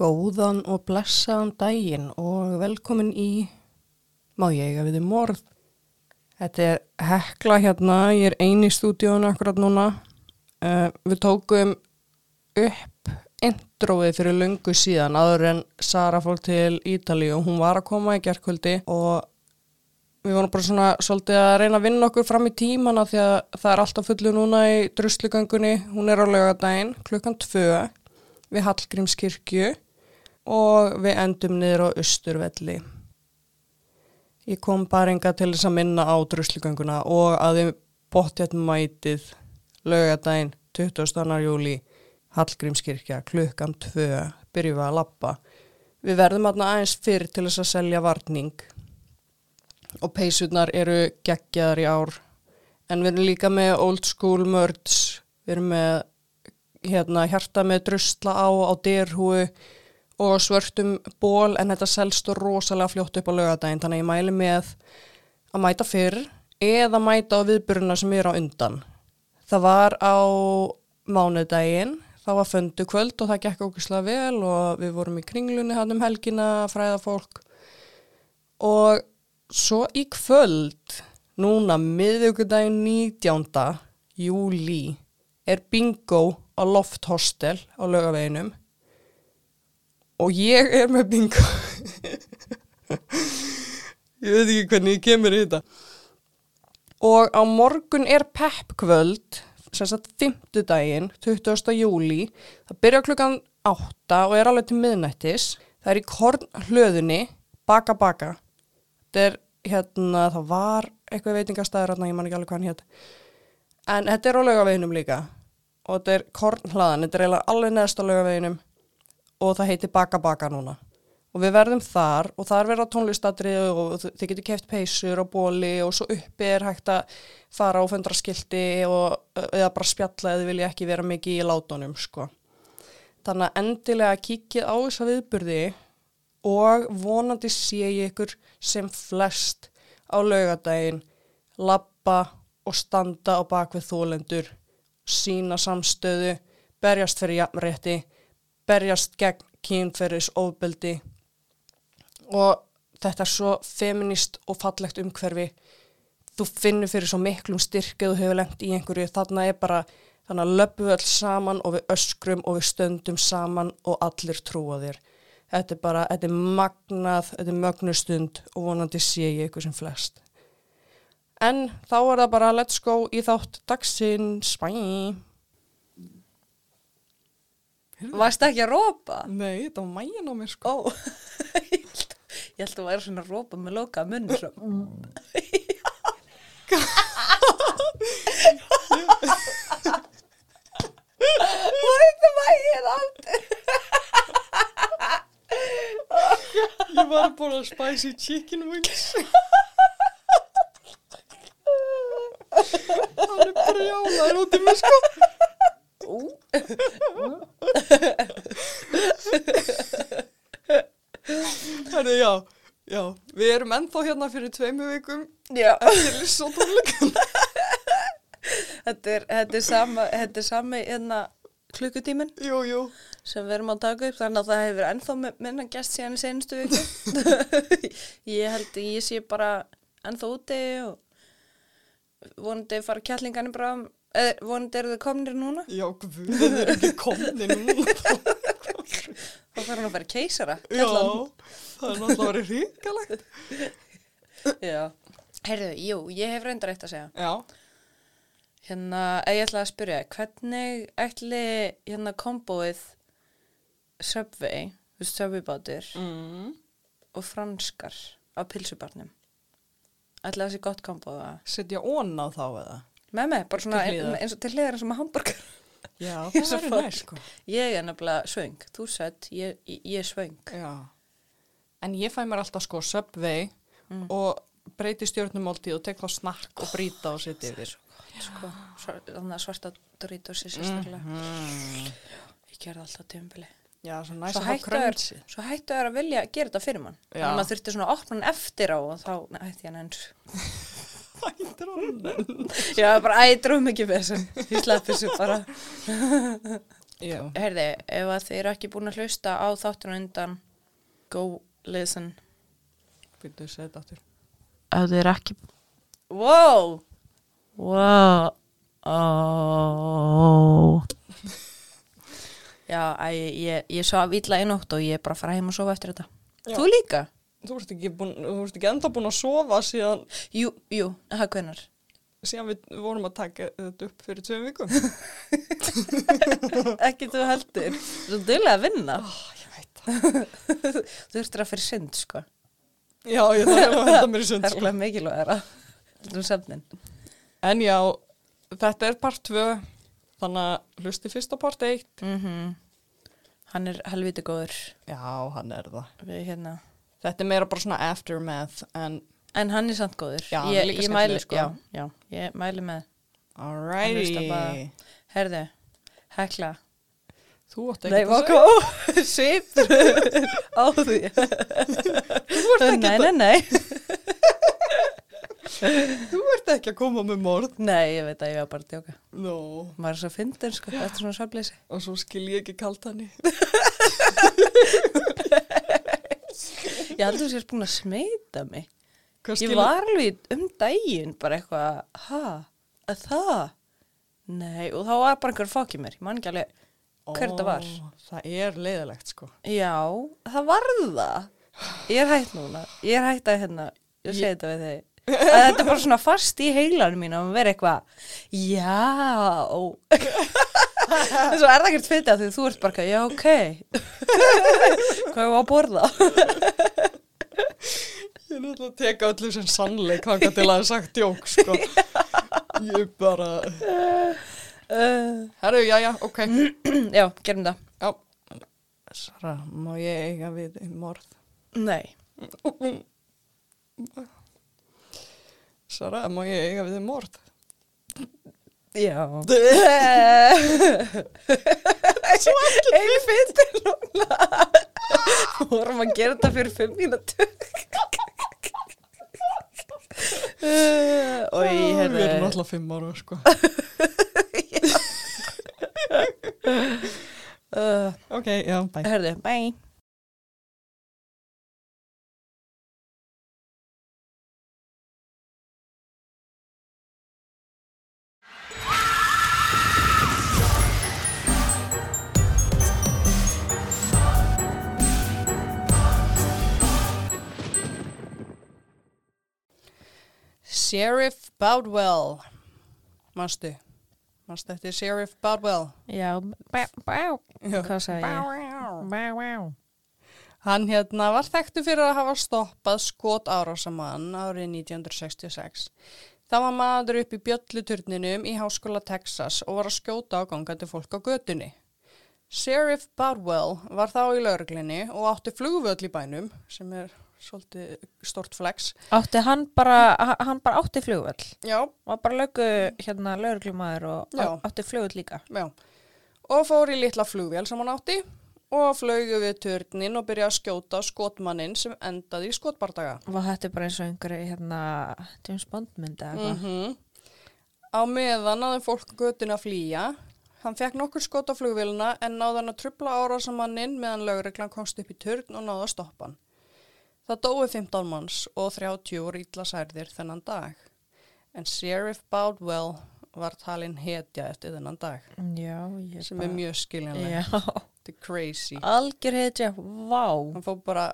Góðan og blessaðan daginn og velkomin í Má ég eiga við þið morð. Þetta er hekla hérna, ég er eini í stúdíónu akkurat núna. Uh, við tókum upp introið fyrir löngu síðan aður en Sara fór til Ítalíu og hún var að koma í gerðkvöldi og við vorum bara svona svolítið að reyna að vinna okkur fram í tímana því að það er alltaf fullu núna í druslugangunni. Hún er á lögadaginn klukkan tvö við Hallgrímskirkju og við endum niður á Östurvelli. Ég kom bara enga til þess að minna á druslugönguna og að þið bóttjætt mætið lögadaginn 20. júli Hallgrímskirkja klukkan 2 byrjum við að lappa. Við verðum aðeins fyrr til þess að selja varning og peysurnar eru geggjaðar í ár en við erum líka með old school merch, við erum með hérna, hjarta með drusla á á derhúi og svörtum ból en þetta selst rosalega fljótt upp á lögadaginn þannig að ég mæli með að mæta fyrr eða mæta á viðbyrjuna sem er á undan. Það var á mánudaginn, það var föndu kvöld og það gekk ógislega vel og við vorum í kringlunni hann um helgina, fræða fólk og svo í kvöld, núna miðugudaginn 19. júli er bingo á Loft Hostel á lögaveginum og ég er með bingo. Ég veit ekki hvernig ég kemur í þetta. Og á morgun er peppkvöld sem sagt 5. daginn 20. júli það byrja klukkan 8 og er alveg til miðnættis. Það er í korn hlöðunni baka baka. Þetta er hérna það var eitthvað veitingastæður hérna ég man ekki alveg hvað hann hétt en þetta er á lögaveginum líka. Og þetta er kornhlaðan, þetta er eiginlega alveg neðst á lögaveginum og það heitir Baka Baka núna og við verðum þar og þar verða tónlistadrið og þið getur keft peysur og bóli og svo uppi er hægt að fara og fundra skildi og eða bara spjalla eða vilja ekki vera mikið í látunum sko. Þannig að endilega kikið á þessa viðburði og vonandi sé ég ykkur sem flest á laugadaginn lappa og standa á bakvið þólendur sína samstöðu, berjast fyrir jafnrétti, berjast gegn kynferðis ofbeldi og þetta er svo feminist og fallegt umhverfi. Þú finnur fyrir svo miklum styrkið og hefur lengt í einhverju. Þarna er bara, þannig að löpu alls saman og við öskrum og við stöndum saman og allir trúa þér. Þetta er bara, þetta er magnað, þetta er mögnustund og vonandi sé ég ykkur sem flest. En þá er það bara let's go í þátt dagsins. Bye. Varst ekki að rópa? Nei, þetta var mægin á mér sko. Ó, ég held að það væri svona að rópa með loka munni svo. Var þetta mægin aftur? Ég var að bóla spicy chicken wings. Hann er brjálaður út í mig sko. Herri, já, já, við erum ennþá hérna fyrir tveimu vikum eftir lissotónleikum. þetta þetta er sama, þetta er sami hérna klukkutíminn Jú, jú. sem við erum að taka upp þannig að það hefur ennþá mi- minna gæst síðan í senustu viku. ég held ég sé bara ennþá úti og vonandi fara kjallingarnir bara, eða vonandi eru þau komnir núna. Já, guð, þið eru ekki komni núna. Þá fara hann að vera keisara. Já, það er náttúrulega verið hrikalegt. Já. Heyrðu, jú, ég hef reyndar eitt að segja. Já, Hérna, ef ég ætla að spyrja, hvernig ætli hérna kombóið Subway, þú veist Subway bátir mm. og franskar á pilsubarnum? Ætli það sé gott kombóð það? setja ón á þá eða? Með mig, bara svona Til hliðar. ein, eins og til hliðar eins og með hambúrgar. Já, það er næst sko. Ég er nefnilega svöng, þú sett, ég, ég, er svöng. Já, en ég fæ mér alltaf sko Subway Mm. og breyti stjórnumólti og tek þá snakk og brýta og setja yfir. Sko, þannig að svarta Doritos er sérstaklega. Mm. Ég gerði alltaf tímbili. Já, svo næst Svo að hættu er, krönsi. svo hættu er að vilja gera þetta fyrir mann. Já. Þannig að maður þurfti svona að opna hann eftir á og þá nei, hætti hann eins. Hættir hann. Já, bara æ, drum ekki fyrir þessum. Ég slepp þessu bara. Já. Herði, ef að þið eru ekki búin að hlusta á þáttunum undan, go listen. Býttu að segja þetta aftur. Ef þið eru ekki... Wow! Wow! Oh. Já, æ, ég, ég svo að vila í nótt og ég er bara að fara heim og sofa eftir þetta. Já. Þú líka? Þú ert ekki, ert ekki enda búin að sofa síðan, Jú, jú, það hvenar. síðan við vorum að taka þetta upp fyrir tveim vikum. Ekki þú heldur. Þú er duglega að vinna. oh, ég veit það. Þú ertur að fyrir synd, sko. Já, ég þarf að henda mér í sund. Það er Sko. alveg er sefnin. En já, þetta er part 2, þannig að hlusti fyrst á part 1. Mm Hann er helviti góður Já, hann er það. við hérna. Þetta er meira bara svona aftermath, en En hann er samt góður. Já, ég, ég mæli, sko. Já, já, ég mæli með. alrighty. Herðu, hekla. Þú átt Nei, ekki að vaka svipur á því. Þú ert ekki, Nei, nei, nei. þú ert ekki að koma með morð. Nei, ég veit að ég var bara að djóka. No. Maður er svo fyndin, sko, þetta er svona svefleysi. Og svo skil ég ekki kalt hann í. Ég heldur þú sést búin að smita mig. Ég var alveg um daginn bara eitthvað, ha, að það? Nei, og þá var bara einhver fokk í mér, ég man ekki alveg hver þetta var. Ó, Það er leiðilegt, sko. Já, það var það. Ég er hægt núna, ég er hægt að hérna, ég segi þetta við þig. Að þetta er bara svona fast í heilanum mín að vera eitthvað, já, en svo er það ekkert fyrir að því þú ert bara, já, ok, hvað er að borða? Ég er náttúrulega að teka öllu sem sannleik hanga til að hafa sagt djók, sko. Ég bara... Uh, Herru, já, já, ok. já, gerum það. Já. Sara, má ég eiga við morð? Nei. Sara, má ég eiga við morð? Já. Svo allir Einu fyndir núna. Vorum að gera þetta fyrir fimm mínútur. Og ég Við erum alltaf fimm ára, sko. Ok, já, bæ. Hörðu, bæ. Sheriff Boudwell. Manstu? Manstu eftir Sheriff Boudwell? Já, bá, bá. Hvað sagði ég? Bow. Bá, bá. Hann hérna var þekktu fyrir að hafa stoppað skot árásamann árið 1966. Það var maður upp í bjölluturninum í Háskóla Texas og var að skjóta á gangandi fólk á götunni. Sheriff Boudwell var þá í lauruglinni og átti flugvöll í bænum, sem er svolítið stort flex. Átti hann bara, hann bara átti flugvöll. Já, Var bara lögu hérna lauruglumæður og Já. átti flugvöll líka. já. Og fór í litla flugvél sem hann átti og flögu við turnin og byrjaði að skjóta skotmannin sem endaði í skotbardaga. Var þetta bara eins og einhverju hérna James Bond myndi eða eitthvað? Mm Á meðan aðeins fólk göttin að flýja. Hann fekk nokkur skot á flugvélina en náði hann að trubla árásamanninn meðan lögreglan komst upp í turn og náði að stoppa hann. Það dói 15 manns og 30 voru illa særðir þennan dag. En Sheriff Boudwell var talinn hetja eftir þennan dag Já, ég sem er mjög skiljanlega. Já, Þetta er crazy. algjör heitja, vá. Hann fór bara,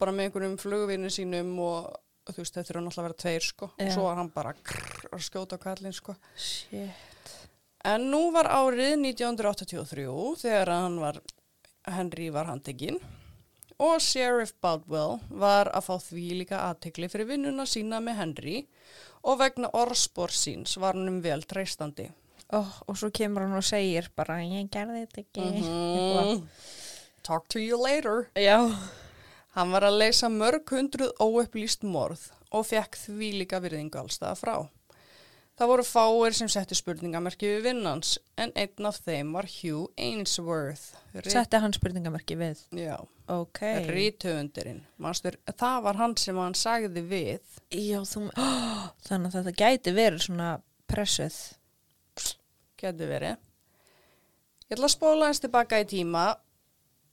bara með einhverjum flugvinni sínum og þú veist þetta eru náttúrulega að vera tveir sko og Já. svo var hann bara krrr, að skjóta á kallinn sko. Shit. En nú var árið 1983 þegar hann var, Henry var handtekinn og Sheriff Boudwell var að fá því líka aðtekli fyrir vinnuna sína með Henry og vegna orðspor síns var hann um vel treystandi. Oh, og svo kemur hann og segir bara, ég gerði þetta ekki. Mhm. Talk to you later. Já. Hann var að leysa mörg hundruð óupplýst morð og fekk því líka virðingu allstaða frá. Það voru fáir sem setti spurningamerki við vinnans en einn af þeim var Hugh Ainsworth. Rit- Setti hann spurningamerki við. Já, Ok. rítöfundurinn. Það var hann sem hann sagði við. Já, þú, oh, þannig að þetta gæti verið svona pressuð. Geti verið. Ég ætla að spóla eins tilbaka í tíma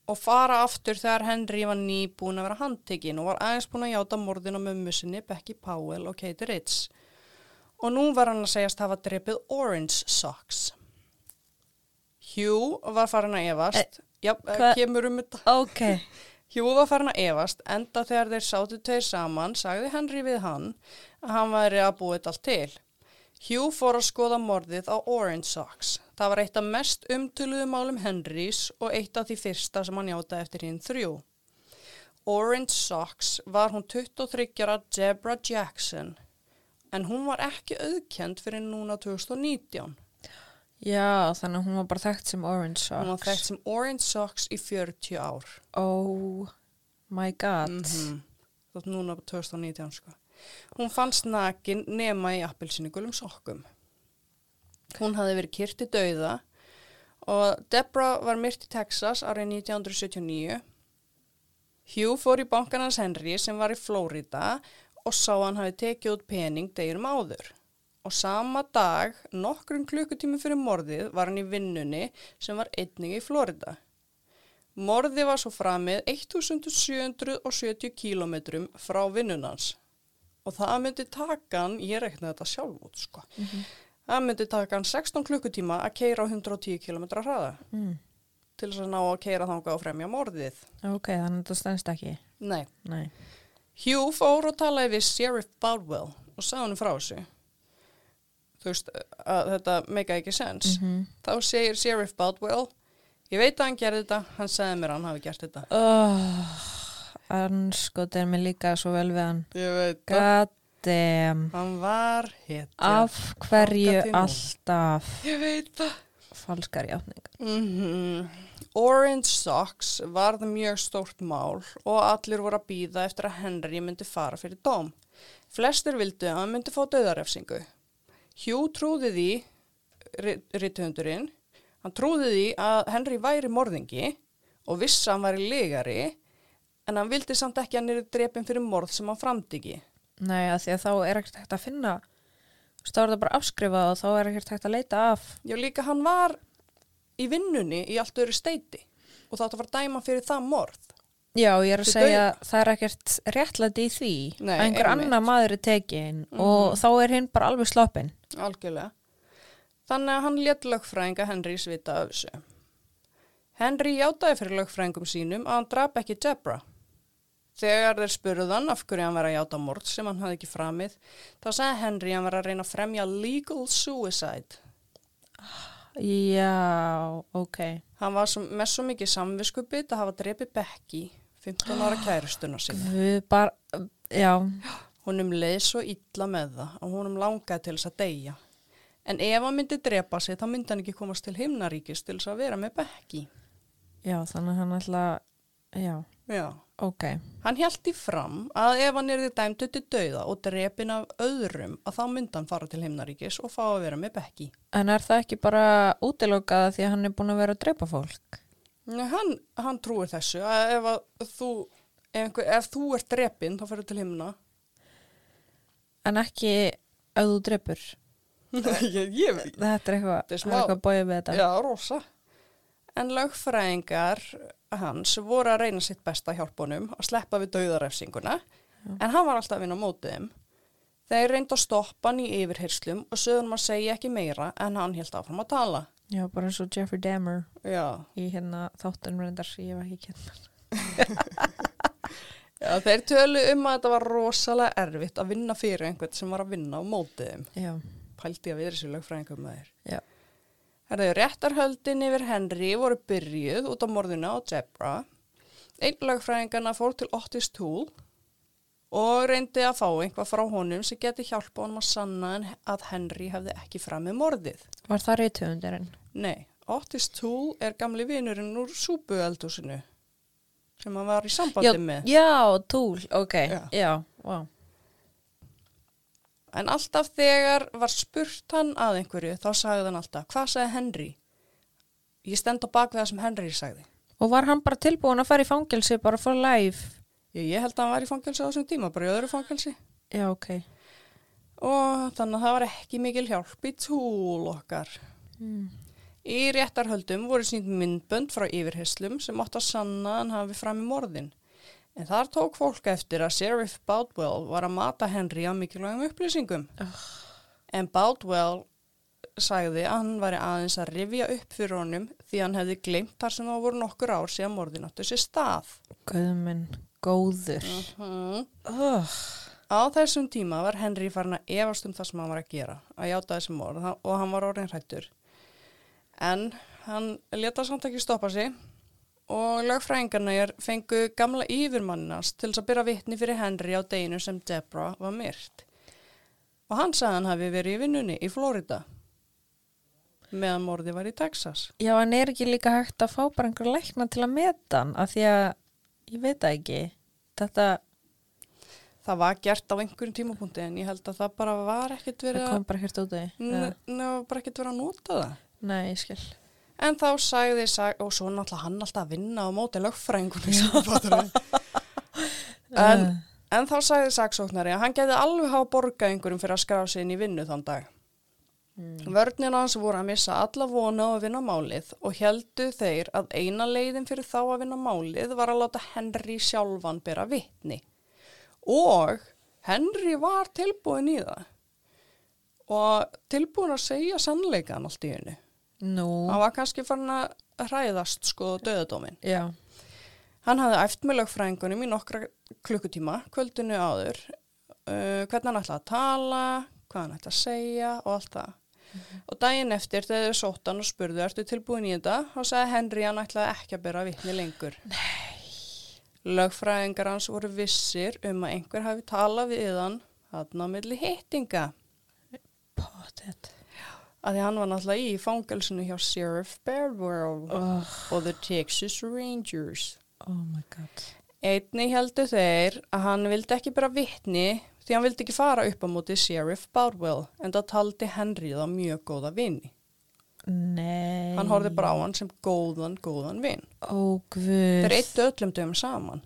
og fara aftur þegar Henry var nýbúin að vera handtekinn og var aðeins búin að játa morðin á mömmu sinni Becky Powell og Katie Ritz. Og nú var hann að segjast hafa drepið Orange Socks. Hugh var farin að efast. Já, hva- kemur um þetta. Ok. Hugh var farin að efast, enda þegar þeir sátu tveir saman, sagði Henry við hann að hann væri að búið þetta allt til. Hugh fór að skoða morðið á Orange Socks. Það var eitt af mest umtöluðu málum Henrys og eitt af því fyrsta sem hann játaði eftir hinn þrjú. Orange Socks var hún 23 ára Debra Jackson, en hún var ekki auðkend fyrir núna 2019. Já, þannig að hún var bara þekkt sem Orange Socks. Hún var þekkt sem Orange Socks í 40 ár. Oh my god. Mm Þótt núna 2019 sko. Hún fannst nakin nema í appelsinugulum sokkum. Hún hafði verið kyrti dauða og Debra var myrt í Texas árið 1979. Hugh fór í bankanans Henry sem var í Flórida og sá hann hafi tekið út pening degirum áður. Og sama dag, nokkrum klukkutími fyrir morðið, var hann í vinnunni sem var einnig í Flórida. Morði var svo framið 1770 kílometrum frá vinnunans og það myndi taka hann, ég reiknaði þetta sjálf út sko, það myndi taka hann 16 klukkutíma að keira á 110 kílometra hraða Mm. til þess að ná að keira þangað og fremja morðið. Ok, þannig að þetta stendst ekki. Nei. Nei. Hugh fór og talaði við Sheriff Baldwell og sagði hann frá þessu. Þú veist að þetta meika ekki sens. Mm Þá segir Sheriff Baldwell, ég veit að hann gerði þetta, hann sagði mér að hann hafi gert þetta. oh, Anskot er mér líka svo vel við hann. Ég veit það. Hann var hetja. Af hverju alltaf Ég veit það. falskar játningar? Mm Orange Socks varð mjög stórt mál og allir voru að býða eftir að Henry myndi fara fyrir dóm. Flestir vildu að hann myndi fá döðarefsingu. Hugh trúði því, ritthundurinn, hann trúði því að Henry væri morðingi og vissi að hann væri legari en hann vildi samt ekki að hann er drepin fyrir morð sem hann framdigi. Nei, að því að þá er ekkert hægt að finna þá er það bara afskrifað og þá er ekkert hægt að leita af Já, líka hann var í vinnunni í allt öru steiti og það átti að fara að dæma fyrir það morð. Já, ég er að segja það er ekkert réttlæti í því Nei, að einhver einmitt. annar maður er tekin og þá er hinn bara alveg sloppin Algjörlega. Þannig að hann létt lögfræðinga Henrys vita af þessu. Henry játaði fyrir lögfræðingum sínum að hann drap ekki Debra. Þegar þeir spurðan af hverju hann var að játa mord sem hann hafði ekki framið, þá sagði Henry að hann var að reyna að fremja legal suicide. Já, ok Hann var svo, með svo mikið samviskupið að hafa drepið Becky, 15 ára kærustuna sinni. Við bara, já Húnum leið svo illa með það og húnum langaði til þess að deyja. En ef hann myndi drepa sig, þá myndi hann ekki komast til himnaríkis til þess að vera með Becky. Já, þannig hann ætla já, Já. ok Hann held í fram að ef hann er þið dæmdu til dauða og drepin af öðrum, að þá myndi hann fara til himnaríkis og fá að vera með Becky. En er það ekki bara útilokað því að hann er búin að vera að drepa fólk? Nei, hann, hann trúir þessu að ef, að þú, ef, ef þú ert drepin, þá fyrir til himna. En ekki ef þú drepur ég, ég veit. Þetta er eitthvað, er er eitthvað bóið við þetta Já, rosa. En lögfræðingar hans voru að reyna sitt besta honum að sleppa við dauðarefsinguna, en hann var alltaf að vinna á mótið þeim. Þeir reyndu að stoppa hann í yfirherslum og sögðum að segja ekki meira en hann held áfram að tala. Já, bara eins og Jeffrey Dahmer Já, í hérna þáttunum reyndar, ég hef ekki kynna Já þeir tölu um að þetta var rosalega erfitt að vinna fyrir einhvern sem var að vinna á mótið þeim. Já, Pældi að við þessu lögfræðingum með þeir. já, Herðu, réttarhöldin yfir Henry voru byrjuð út á morðinu á Debra. Einn lögfræðingana fór til Otis Toole og reyndi að fá einhvað frá honum sem geti hjálpa honum að sanna að Henry hefði ekki fram með morðið. var það reytöfundirinn? Nei, Otis Toole er gamli vinurinn úr súpueldúsinu sem hann var í sambandi Já, með. já, túl, ok, Já. já, wow. En alltaf þegar var spurt hann að einhverju þá sagði hann alltaf, hvað sagði Henry? Ég stend á bak við það sem Henry sagði. Og var hann bara tilbúin að fara í fangelsi bara for life? Ég, ég held að hann var í fangelsi á þessum tíma, bara í öðru fangelsi. Já, ok. Og þannig að það var ekki mikil hjálp í túl okkar. Mm. Í réttarhöldum voru sínt myndbönd frá yfirhyslum sem átt að sanna hann hafi fram í morðin. En þar tók fólk eftir að Sheriff Boutwell var að mata Henry á mikilvægum upplýsingum. En Boutwell sagði að hann væri aðeins að rifja upp fyrir honum því hann hefði glemt þar sem það voru nokkur ár síðan morðin áttu sér stað. Guðminn, góður. Mm Oh. Á þessum tíma var Henry farin að efast um það sem hann var að gera, að játa þessi morð og hann var orðin hrættur. En hann leta samt ekki stoppa sig og lögfræðingarnir fengu gamla yfirmannast til þess að byrja vitni fyrir Henry á deginu sem Deborah var myrt. Og hann sagði hann hafi verið í vinnunni í Florida meðan morði var í Texas. Já, en er ekki líka hægt að fá bara einhver lækna til að meta hann af því að, ég veit það ekki, þetta Það var gert á einhverjum tímapunkti en ég held að það bara var ekkert það verið að, kom bara hér út í. N- Nei, var bara ekkert verið að nota það. Nei, ég skil. En þá sagði, sag, og svo náttúrulega hann alltaf að vinna á móti lögfræðingunni sem fattur en, en þá sagði saksóknari að hann geti alveg hafa borgað einhverjum fyrir að skrá sig inn í vinnu þann dag. Mm. Vörnina hans voru að missa alla vona á að vinna málið og heldu þeir að eina leiðin fyrir þá að vinna málið var að láta Henry sjálfan bera vitni. Og Henry var tilbúin í það og tilbúin að segja sannleikan allt í hennu. Nú, Hann var kannski farin að hræðast sko döðadómin. já. Hann hafði æft með lögfræðingunum í nokkra klukkutíma, kvöldinu áður, uh, hvernig hann ætlaði að tala, hvað hann ætlaði að segja og allt það. Og daginn eftir þegar þau sótt hann og spurðu, ertu tilbúin í þetta? Og sagði Henry hann ætlaði ekki að bera vitni lengur. Nei. Lögfræðingar hans voru vissir um að einhver hafi talað við hann hann á milli hittinga. Pottet. Að því hann var náttúrulega í fangelsinu hjá Sheriff Bearwell Oh, og The Texas Rangers. oh my god. Einni heldur þeir að hann vildi ekki bara vitni því hann vildi ekki fara upp á móti Sheriff Bardwell en það taldi Henry það mjög góða vini. Nei. Hann horfði bara á hann sem góðan, góðan vin. Guð. Þeir eittu öllum dögum saman.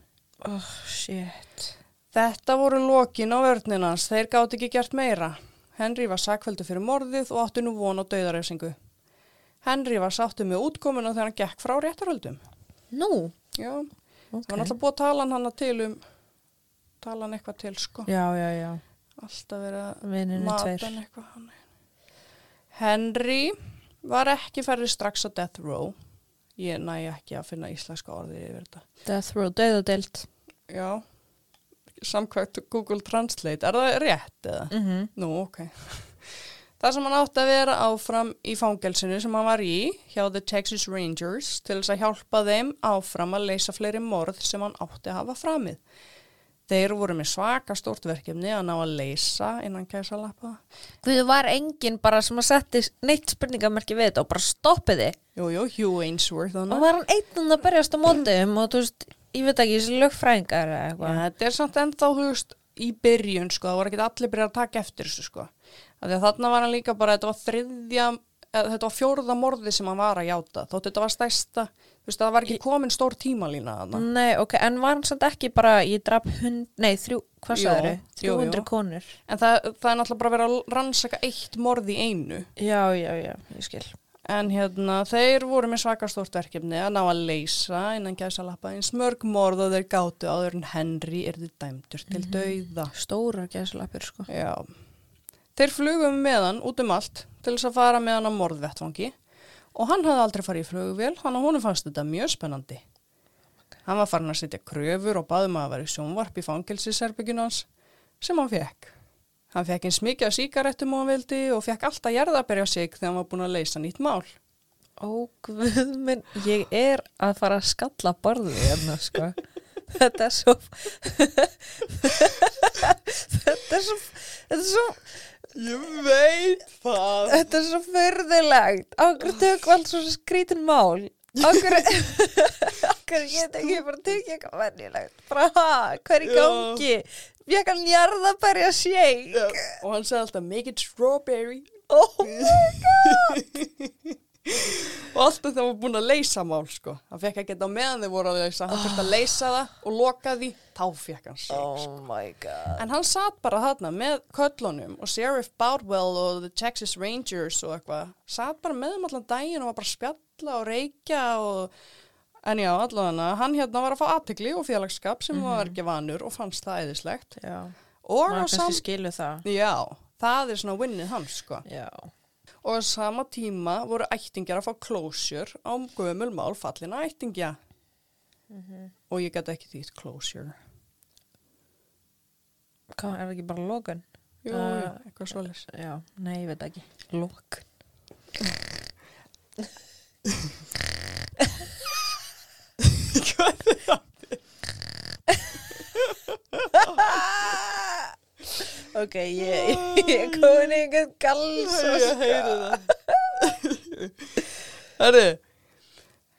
Oh, shit. Þetta voru lokin á vörninans, þeir gátt ekki gert meira. Henry var sakveldu fyrir morðið og átti nú von á dauðarefsingu. Henry var sáttu með útkomuna þegar hann gekk frá réttaröldum. Nú, Já, ok. það var náttúrulega búið að tala hann til um, tala hann eitthvað til sko. Já, já, já. Alltaf verið að mata hann eitthvað. hann. Henry var ekki ferðið strax á death row. Ég næ ekki að finna íslenska orðið yfir þetta. Death row, döðadelt. Já, samkvæmt Google Translate. Er það rétt eða? Mm -hmm. Nú, ok. Það sem hann átti að vera áfram í fangelsinu sem hann var í hjá The Texas Rangers til þess að hjálpa þeim áfram að leysa fleiri morð sem hann átti að hafa framið. Þeir voru með svaka stórt verkefni að ná að leysa innan kæsa lappa. Guð var enginn bara sem að setti neitt spurningamerki við þetta og bara stoppiði. Jú, jú, Hugh Ainsworth Og var hann einn að berjast á mótum og þú veist, ég veit ekki, þessi lögfræðingar eða Ja, eitthvað. þetta er samt ennþá, þú veist, í byrjun, sko, það voru ekki allir byrjað að taka eftir þessu, sko. Að þarna var hann líka bara, þetta var þriðja, eða, þetta var fjórða morði sem hann var að játa. Þótt þetta var stærsta, þú veist, það var ekki komin stór tímalína þarna. Nei, ok, en var hann samt ekki bara, ég draf hund, nei, þrjú, hvað sagður jú, 300 jú. konur. En það, það er náttúrulega bara verið að rannsaka eitt morð í einu. Já, já, já, ég skil. En hérna, þeir voru með svaka stórt verkefni að ná að leysa innan gæsalappa eins mörg morð og þeir gátu áður en Henry erði dæmdur til dauða. Stórar gæslappir, sko. Já. Þeir flugum með hann út um allt til þess að fara með hann á morðvettfangi og hann hafði aldrei farið í flugvél, hann og honum fannst þetta mjög spennandi. Hann var farin að setja kröfur og baðum að vera í sjónvarp í fangelsisherbygginu hans sem hann fekk. Hann fekk eins mikið af síkarettum og hann vildi og fekk alltaf jarðaberja sig þegar hann var búin að leysa nýtt mál. Ó, guð minn, ég er að fara að skalla borðið hérna, sko. Þetta er svo, þetta er svo, þetta er svo, Ég veit það. þetta er svo förðilegt. Ákveður tökum allt svo skrítin mál. Ákveður, ákveður get ekki bara tekið eitthvað venjulegt. Bara, ha, hvað er í Já. Ég kann jarðaberja shake. Og hann sagði alltaf, make it strawberry. Oh my god. og alltaf hann var búin að leysa mál sko. hann fekk ekki þetta meðan þeir voru að leysa hann þurfti að leysa það og loka því þá fekk hann sig Oh my god. En hann satt bara þarna með köllunum og Sheriff Boutwell og the Texas Rangers og eitthvað, satt bara með um allan daginn og var bara að spjalla og reykja og, en já, allavega, hann hérna var að fá aðtegli og félagskap sem var ekki vanur og fannst það eðislegt. Já, maður kannski skilur það. Já, það er svona vinnið hans, sko. Já. Og á sama tíma voru ættingjar að fá closure á gömul mál fallina ættingja. Og ég gæti ekki þýtt closure. Hvað, er það ekki bara lokan? Jú, Uh, eitthvað svoleiðis. Já, nei, ég veit ekki. Lokun. Ok, ég, ég er komin í einhvern gals Ég heyri það. Herri,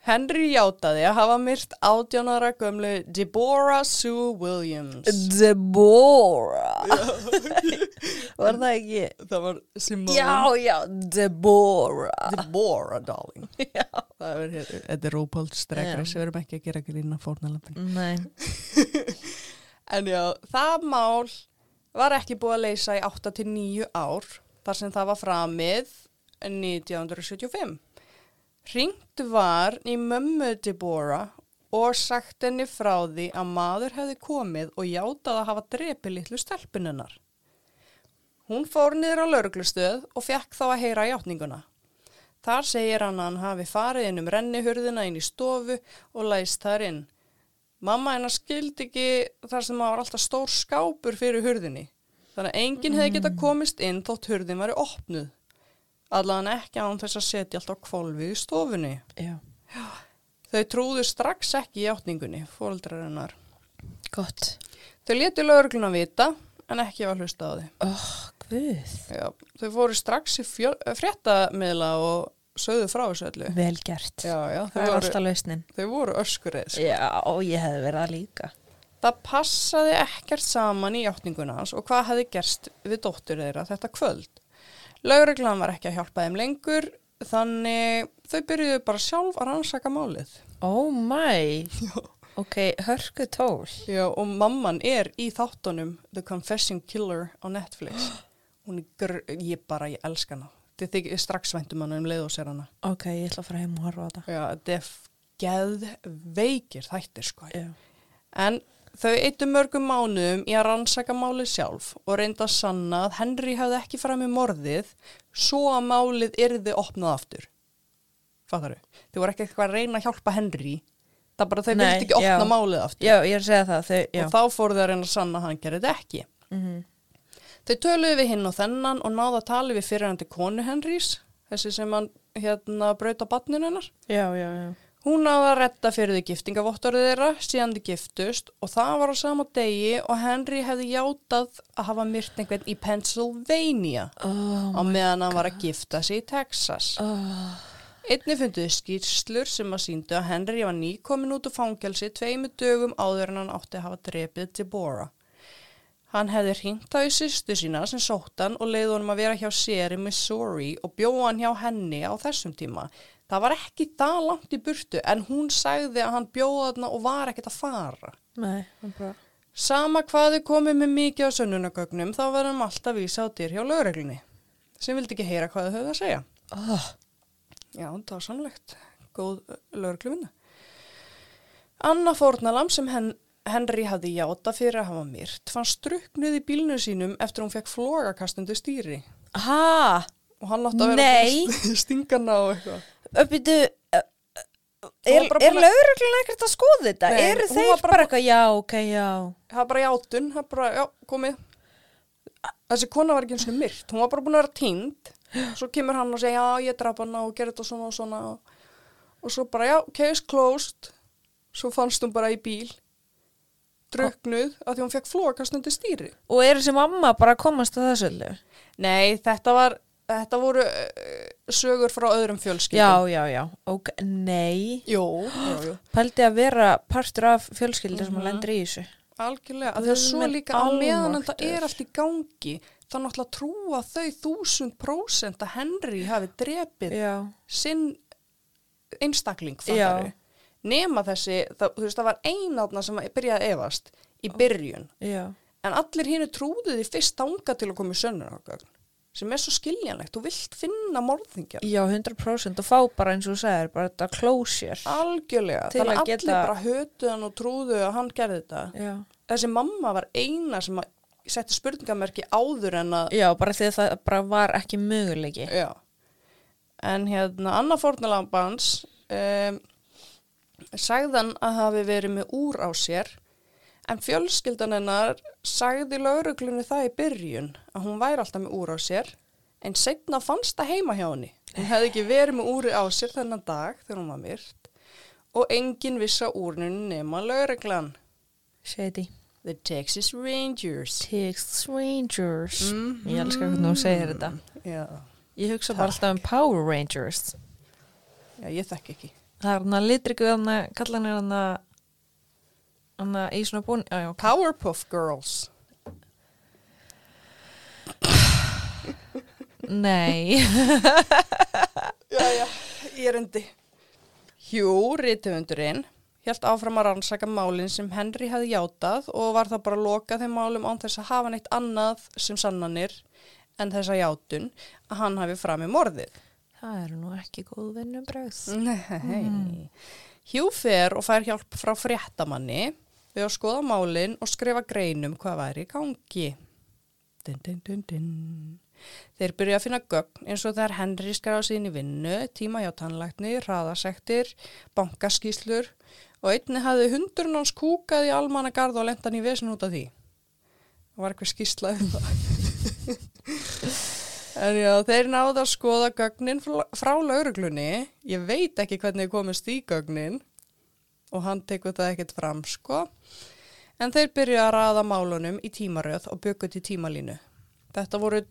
Henry játaði að hafa myrt átjánara gömlu Deborah Sue Williams. Deborah. Var það ekki? Það var Simone. Já, já, Deborah. Deborah, darling. Já. Það er, þetta er Já. Race, við erum ekki að gera grína fórnalöfin. Nei. En já, það mál var ekki búið að leysa í 8-9 ár, þar sem það var framið 1975. Ringt var í mömmu Deborah og sagt henni frá því að maður hefði komið og játað að hafa drepið litlu stelpununnar. Hún fór niður á lauruglustöð og fekk þá að heyra játninguna. Þar segir hann að hann hafi farið inn um rennihurðina inn í stofu og læst þar inn. Mamma hennar skildi ekki þar sem það var alltaf stór skápur fyrir hurðinni. Þannig að enginn hefði getað komist inn þótt hurðin væri opnuð. Allan ekki án þess að setja alltaf kvolfið í stofunni. Já. Þau trúðu strax ekki í átningunni, fóreldrar hennar. Gott. Þau létu lögregluna vita, en ekki var hlusta á því. Oh. Já, þau fóru strax í eh, fréttamiðla og sögðu frá þessu öllu. Vel gert. Já, já, það er voru, alltaf lausnin. þau voru öskurið. sko. Já, og ég hefði verið að líka. Það passaði ekkert saman í játninguna hans og hvað hefði gerst við dóttur þeirra þetta kvöld. Lögreglan var ekki að hjálpa þeim lengur, þannig þau byrjuðu bara sjálf að rannsaka málið. Oh my. Ok, hörku tól. Já, og mamman er í þáttunum The Confessing Killer á Netflix. Hún er, gr ég bara, ég elska hana. Þetta þykir strax væntum hana um leið og sér hana. Ok, ég ætla að fara heim og horfa á þetta. Já, þetta er geðveikir þættir, sko. Já. En þau eittu mörgum mánuðum í að rannsaka málið sjálf og reynda að sanna að Henry hafði ekki fram í morðið svo að málið yrði opnað aftur. Fattar þau? Þau voru ekki eitthvað að reyna að hjálpa Henry. Það bara þau vildi ekki opna já. málið aftur. Já, ég er að segja það. Þau. Og þá fóru þau að reyna að sanna að hann gerði ekki. Mhm. Þau töluðu við hinn og þennan og náðu að tala við fyrirhandi konu Henrys, þessi sem hann hérna brauta batninu hennar. Já, já, já. Hún náði að retta fyrir þau giftingavottorið þeirra, síðan þau giftust og það var á sama degi og Henry hefði játað að hafa myrt einhvern í Pennsylvania Oh, á meðan hann var að gifta sig í Texas. oh. Einni funduðu skýrslur sem að síndu að Henry var nýkomin út úr fangelsi tveimu dögum áður en hann átti að hafa drepið Deborah. Hann hefði hringt á í sýstu sína sem sótt hann og leiði honum að vera hjá sér í Missouri og bjóða hann hjá henni á þessum tíma. Það var ekki það langt í burtu en hún sagði að hann bjóða hann og var ekkert að fara. Nei. Sama hvað þau komið með mikið á sönnunagögnum þá verðum alltaf vísa á dyr hjá lögreglunni sem vildi ekki heyra hvað þau höfðu að segja. Oh, Já, það var sannlegt. Góð lögregluvinna. Anna Fórnalam sem hen, Henry hafði játa fyrir að hafa myrt fann struknuð í bílnu sínum eftir hún fekk flogakastundi stýri ha, og hann átti að vera Nei. bara að stinga hana og eitthvað. Uppbyttu... Hún Er, er að- lögreglun ekkert að skoða þetta? Nei, Eru þeir bara, bara- eitthvað, já, ok, já. Það var bara játun, það var bara, já, komið. Þessi kona var ekki eins og myrt, hún var bara búin að vera týnd. Svo kemur hann og segja, já, ég draf hana og gerði þetta svona og svona. Og svo bara, já, case closed. Svo fannst hún bara í bíl, druknuð, af því hún fekk flókastundi stýri. Og er þessi mamma bara að komast að þessu? Nei, þetta var, þetta voru sögur frá öðrum fjölskyldum. Já, já, já. Ok, nei. Jú, jú, jú. Pældi að vera partur af fjölskyldi sem að lendur í þessu. algjörlega, að það er svo líka að meðan þetta er allt í gangi þá náttúrulega trúa þau þúsund prósent að Henry hafi drepið Já. sinn einstakling Já. fattaru. nema þessi, það, þú veist það var einátna sem byrjaði að efast í byrjun Já. en allir hinn trúðu því fyrst anga til að koma í sönnunargögn sem er svo skiljanlegt, þú vilt finna morðingjar Já, 100% og fá bara eins og þú segir, bara þetta closure. algjörlega, þannig að allir geta- bara hötuð hann og trúðu að hann gerði þetta Já. þessi mamma var eina sem setti spurningamerki áður en að Já, bara því að það bara var ekki möguleiki. já. en hérna Anna Fornalambans um, sagðan að hafi verið með úr á sér en fjölskyldan hennar sagði lauruglunni það í byrjun að hún væri alltaf með úr á sér en setna fannst það heima hjá henni hún hefði ekki verið með úri á sér þennan dag þegar hún var myrt og enginn vissa úrnunu nema lauruglan Shady. The Texas Rangers Texas Rangers. Mhm. Ég elskar hvernig hún segir þetta. Já, Ég hugsa bara alltaf um Power Rangers. já ég þekk ekki Það er hann að litriku hann að kalla hann að hann að í svona búin já, já, Powerpuff Girls Nei já, ég er endi. Hjú, rithöfundurinn, helt áfram að rannsaka málinn sem Henry hefði játað og var það bara að loka þeim málum án þess að hafa neitt annað sem sannanir en þessa játun að hann hafi fram í morðið. Það eru nú ekki góð vinnubröð Nei. Hjú fer og fær hjálp frá fréttamanni við að skoða málinn og skrifa greinum hvað væri í gangi. Dun, dun, dun, dun. Þeir byrja að finna gögn eins og þegar Henry skráði sín í vinnu, tíma hjá tannlækni, hraðasektir, bankaskíslur og einni hafði hundurinn hans kúkað í almannagarð og lendan í vesin út af því. Það var eitthvað skíslað um það. En já, þeir náðu að skoða gögnin frá, lauruglunni. Ég veit ekki hvernig komist í gögnin og hann tekur það ekkert fram, sko. En þeir byrja að raða málunum í tímaröð og byggu til tímalínu. Þetta voru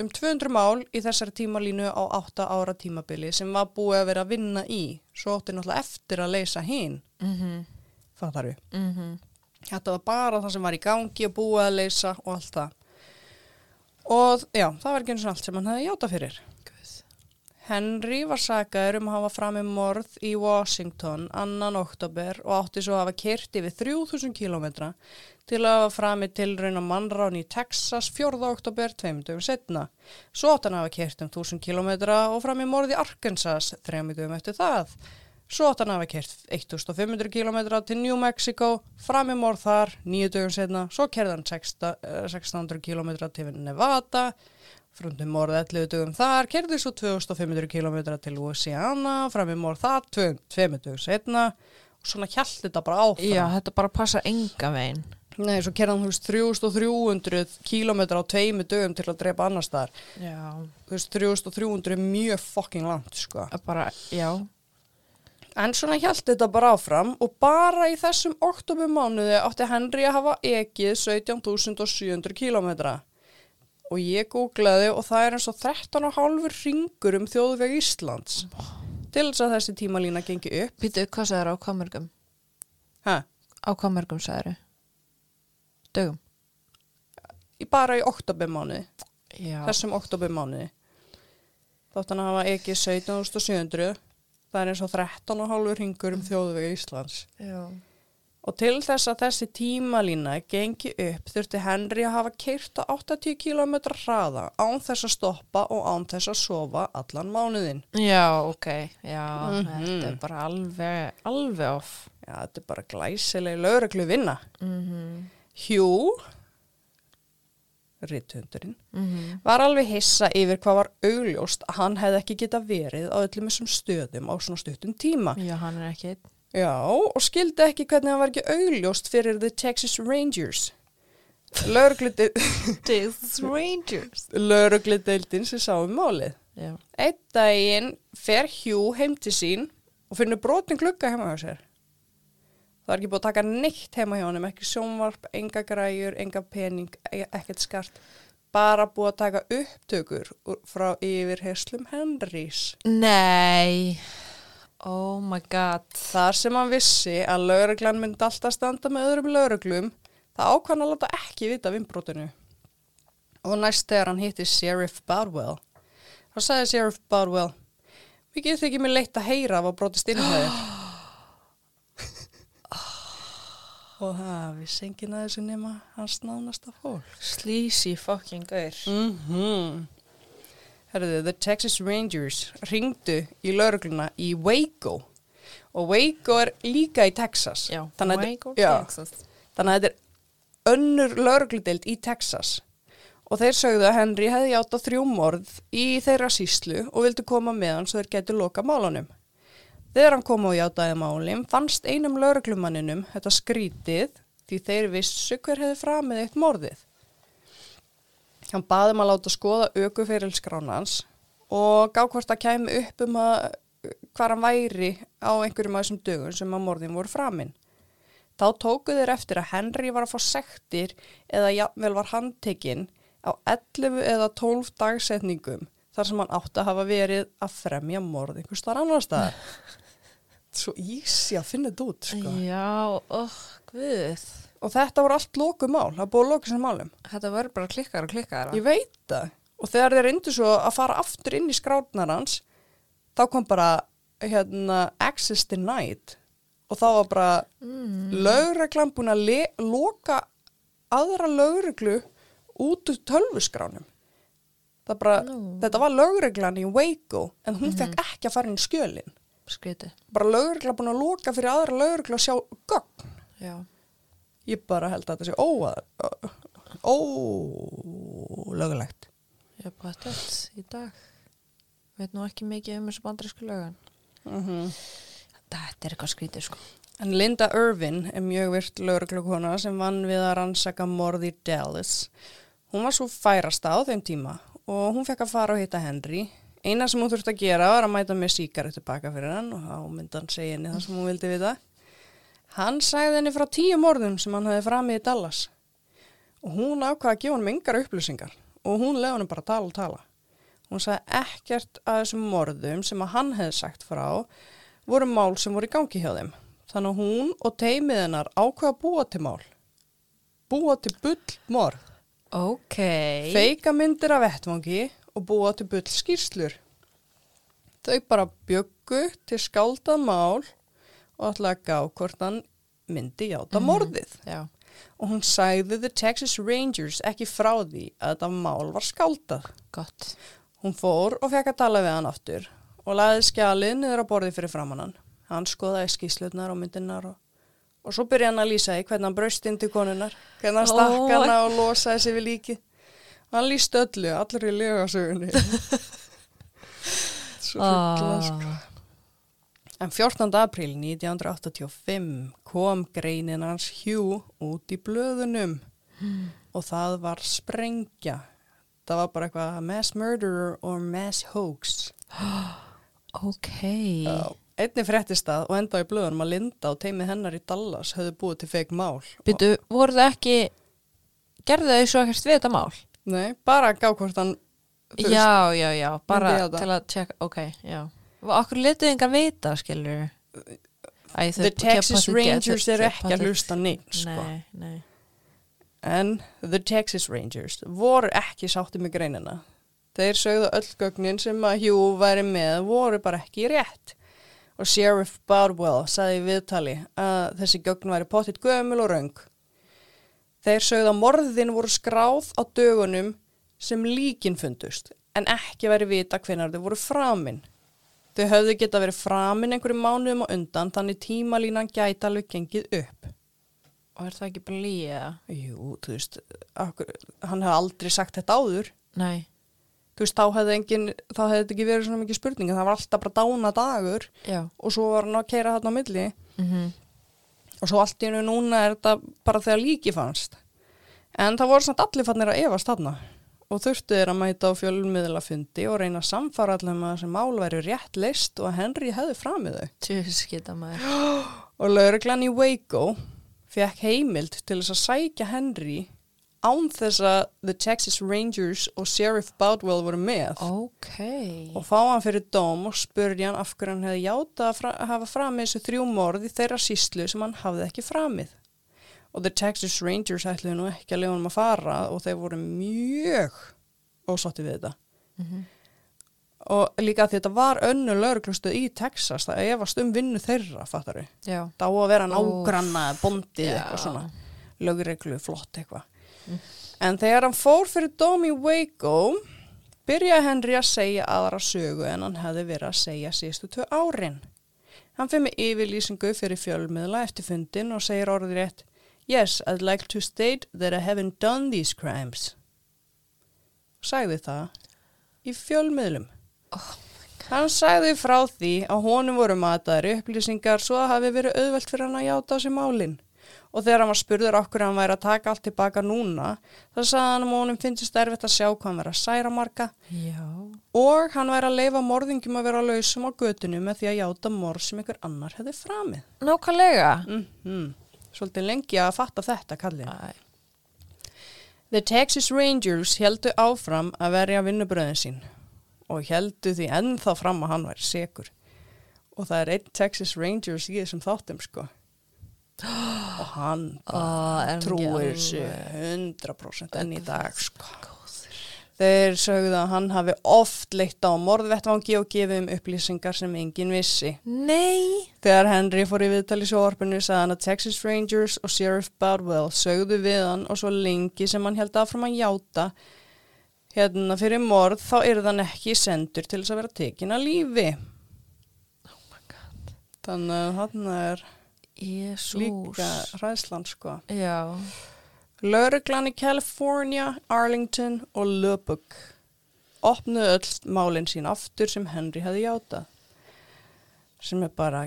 um 200 mál í þessari tímalínu á 8 ára tímabili sem var búið að vera að vinna í. Svo átti náttúrulega eftir að leysa hinn. mm -hmm. Þarf við. Mm -hmm. Þetta var bara það sem var í gangi og búið að leysa og allt það. Og já, það var ekki eins og allt sem hann hefði játað fyrir. Henry var sagaður um að hafa fram með morð í Washington annan oktober og átti svo að hafa kyrt yfir 3000 kilometra til að hafa fram með tilraun á mannrán í Texas 4. oktober tveimundum setna. Svo átti hann að hafa kyrt um 1000 kilometra og fram með morð í Arkansas þreimundum eftir það. Svo átti hann að hafa kyrt 1500 kilometra til New Mexico, fram með morð þar, nýju dögum setna, svo kerði hann 16 eh, 1600 kilometra til Nevada, frundum morð 11 dögum þar, kerði svo 2500 km til Louisiana, fram í morð þar, 2 dögum setna og svona hjælt þetta bara áfram. Já, þetta bara passa enga veginn Nei, svo kerði hann, þú veist, 3300 km á tveimu dögum til að drepa annars þar. Já Þú veist, 3300 er mjög fucking langt, sko. Bara, já En svona hjælt þetta bara áfram og bara í þessum oktobermánuði átti Henry að hafa ekið 17.700 kilometra. Og ég googlaði og það er eins og 13,5 ringur um þjóðveg Íslands. Til þess að þessi tímalína gengi upp. Pítu, hvað sagður á hvað mörgum? Ha, Á hvað mörgum sagður? Dögum í bara í oktobermánuði, Já þessum oktobermánuði. Þátt hann að hafa ekið 17.700, það er eins og 13,5 ringur um þjóðveg Íslands. Já Og til þess að þessi tímalína gengi upp þurfti Henry að hafa keirt á 80 km hraða án þess að stoppa og án þess að sofa allan mánuðin. Já, ok, já, Mhm. þetta er bara alveg, alveg off. Já, þetta er bara glæsileg lögreglu vinna. Mm Hjú, rithundurinn, -hmm. var alveg hissa yfir hvað var augljóst að hann hefði ekki geta verið á öllum þessum stöðum á svona stuttum tíma. Já, hann er ekki Já, og skildi ekki hvernig hann var ekki augljóst fyrir The Texas Rangers. Lögreglu Texas Rangers. Lörugludeildin sem sá um málið. Já. Einn daginn fer Hugh heim til sín og finnur brotin glugga heima hjá sér. Það er ekki búið að taka neitt heima hjá honum, ekki sjónvarp, enga græjur, enga pening, e- ekkert skart. Bara búið að taka upptökur frá yfir herslum Henrys. Nei. Oh my god. Þar sem hann vissi að lauruglan myndi alltaf standa með öðrum lauruglum Það ákvæðan að láta ekki vita af innbrotinu. Og næst þegar hann hitti Sheriff Bardwell, þá sagði Sheriff Bardwell, við getum ekki með leitt að heyra af að brotist inn í þeir. og það vissi enginn að þessu nema hans nánasta fólk. Sleazy fucking gaur. Mm Herðu, The Texas Rangers ringdu í laurugluna í Waco og Waco er líka í Texas. Já, Waco, já, Texas. þannig að þetta er önnur laurugludeld í Texas og þeir sögðu að Henry hefði játt á þrjú morð í þeirra síslu og vildu koma með hann svo þeir getur loka málunum. Þegar hann kom og játaði málum fannst einum lauruglumanninum þetta skrítið því þeir vissu hver hefði framið eitt morðið. Hann baði um að láta skoða aukuferilskránans og gá hvort það kæmi upp um að hvar hann væri á einhverjum af þessum dögum sem að morðin voru framinn. Þá tóku þeir eftir að Henry var að fá sektir eða jafnvel var handtekinn á 11 eða 12 dagsetningum þar sem hann átti að hafa verið að fremja morð einhvers þar annar staðar. Svo ísi að finna þetta út, sko. Já, oh, guð. Og þetta voru allt lókumál, það búið lókusum málum. Þetta verður bara klikkar og klikkar. Ég veit það. Og þegar þeir reyndu svo að fara aftur inn í skrátnar hans, þá kom bara hérna, access denied og þá var bara mm. lögreglan búin að loka aðra lögreglu út úr tölvuskránum. Það bara, Nú. þetta var lögreglan í Waco en hún fekk ekki að fara inn í skjölin. Skriti. Bara lögreglan búin að loka fyrir aðra lögreglu að sjá gögn. Já. Ég bara held að þetta sé ólögulegt. Ég er bara þetta í dag. Veit nú ekki mikið um þessu bandarísku lögan. Mm Þetta er eitthvað skrítið, sko. En Linda Irvin er mjög virt lögreglukona sem vann við að rannsaka morð í Dallas. Hún var svo færasta á þeim tíma og hún fekk að fara og hitta Henry. Eina sem hún þurfti að gera var að mæta með síkaretu baka fyrir hann og þá myndi hann segja henni það sem hún vildi vita. Hann sagði henni frá tíu morðum sem hann hefði framið í Dallas og hún ákvaði að gefa hann engar upplýsingar og hún leði hann bara tala og tala. Hún sagði ekkert að þessum morðum sem að hann hefði sagt frá voru mál sem voru í gangi hjá þeim. Þannig að hún og teimið hennar ákveða að búa til mál. Búa til bull morð. Ok. Feika myndir af vettvangi og búa til bull skýrslur. Þau bara bjöggu til skáldað mál og ætlaði að gá hvort hann myndi játa morðið. Já. Og hún sagði The Texas Rangers ekki frá því að þetta mál var skáldað. Gott. Hún fór og fekk að tala við hann aftur og laði skjalið niður á borði fyrir framann hann. Hann skoðaði skýslutnar og myndirnar og, og svo byrjaði hann að lýsa í hvernig hann braust inn til konunar, hvernig hann stakk hana og losaði sig við líkið. Hann lýst öllu, allir í legasögunni. Svo ruggla, sko. En 14. apríl 1985 kom greinin hans Hugh út í blöðunum og það var sprengja. Það var bara eitthvað mass murderer or mass hoax. Ok. Einni fréttist að og enda í blöðunum að Linda og teimið hennar í Dallas höfðu búið til feik mál. Býtu, voru það ekki, gerðu þau svo ekkert við þetta mál? Nei, bara gá hvort hann, veist, Já, já, já, bara til að tjekka, ok, já. Okkur letuð engar vita, skilur? Æ, The Texas Rangers þau- ekki að hlusta neitt, sko. Nei, nei. En The Texas Rangers voru ekki sátti með greinina. Þeir sögðu öll gögnin sem að Hugh væri með voru bara ekki rétt. Og Sheriff Bardwell saði í viðtali að þessi gögn væri pottitt gömul og röng. Þeir sögðu að morðin voru skráð á dögunum sem líkin fundust, en ekki væri vita hvenar þau voru framin. Þau höfðu geta verið framin einhverjum mánuðum á undan, þannig tímalínan gæti alveg gengið upp. Og er það ekki eða? Jú, þú veist, akkur, hann hefði aldrei sagt þetta áður. Nei, Þú veist, þá hefði, engin, þá hefði þetta ekki verið svona mikið spurninga. Það var alltaf bara dána dagur já. og svo var hann að keira þarna á milli Mm og svo allt í hennu núna er þetta bara þegar líki fannst. En það voru samt allir fannir að efast þarna og þurftu þeir að mæta á fjölmiðla fundi og reyna að samfara allir með þessi mál væri rétt leist og að Henry hefði framið þau. Tjúskita maður. Og lauruglan í Waco fekk heimild til þess að sækja Henry án þess að The Texas Rangers og Sheriff Boutwell voru með Ok. og fá hann fyrir dóm og spurði hann af hverju hann hefði játað að hafa framið þessu þrjú morð í þeirra síslu sem hann hafði ekki framið. Og The Texas Rangers ætluðu nú ekki að lefa honum að fara og þeir voru mjög ósátti við þetta. Mhm. og líka því þetta var önnu lauruglustuð í Texas það efast um vinnu þeirra, fattar við Já. það á að vera nágranna bondið eitthvað svona. Lögreglu flott eitthvað. En þegar hann fór fyrir dóm í Waco byrjaði Henry að segja aðra sögu en hann hefði verið að segja síðustu tvö árin. Hann fyrir með yfirlýsingu fyrir fjölmiðla eftir fundin og segir orðið rétt Yes, I'd like to state that I haven't done these crimes sagði það í fjölmiðlum Hann sagði frá því að honum voru mataðar upplýsingar svo að hafi verið auðvelt fyrir hann að játa á sér málin. Og þegar hann var spurður okkur hann væri að taka allt tilbaka núna, þá sagði hann að honum finnst erfitt að sjá hvað hann væri að særa marga Já. og hann væri að leifa morðingum að vera lausum á götunum með því að játa morð sem einhver annar hefði framið. Nákvæmlega. Mm Svolítið lengi að fatta þetta, kallið. The Texas Rangers heldu áfram að verja vinnubröðin sín og heldu því ennþá fram að hann væri sekur. Og það er einn Texas Rangers í þessum þáttum, sko. Og hann hann ekki trúir þessu 100% enn í dag, sko. Þeir sögðu að hann hafi oft leitt á morðvettvangi og gefið um upplýsingar sem enginn vissi. Nei. Þegar Henry fór í viðtali sjóarpinu sagði hann að Texas Rangers og Sheriff Bardwell sögðu við hann og svo lengi sem hann held áfram að játa hérna fyrir morð þá er þann ekki sendur til þess að vera tekin að lífi. Oh my god. Þannig að hann er Jésús. líka ræðslan sko. Já. Lörglan í California, Arlington og Lubbock opnuðu öll málinn sín aftur sem Henry hefði játað. Sem er bara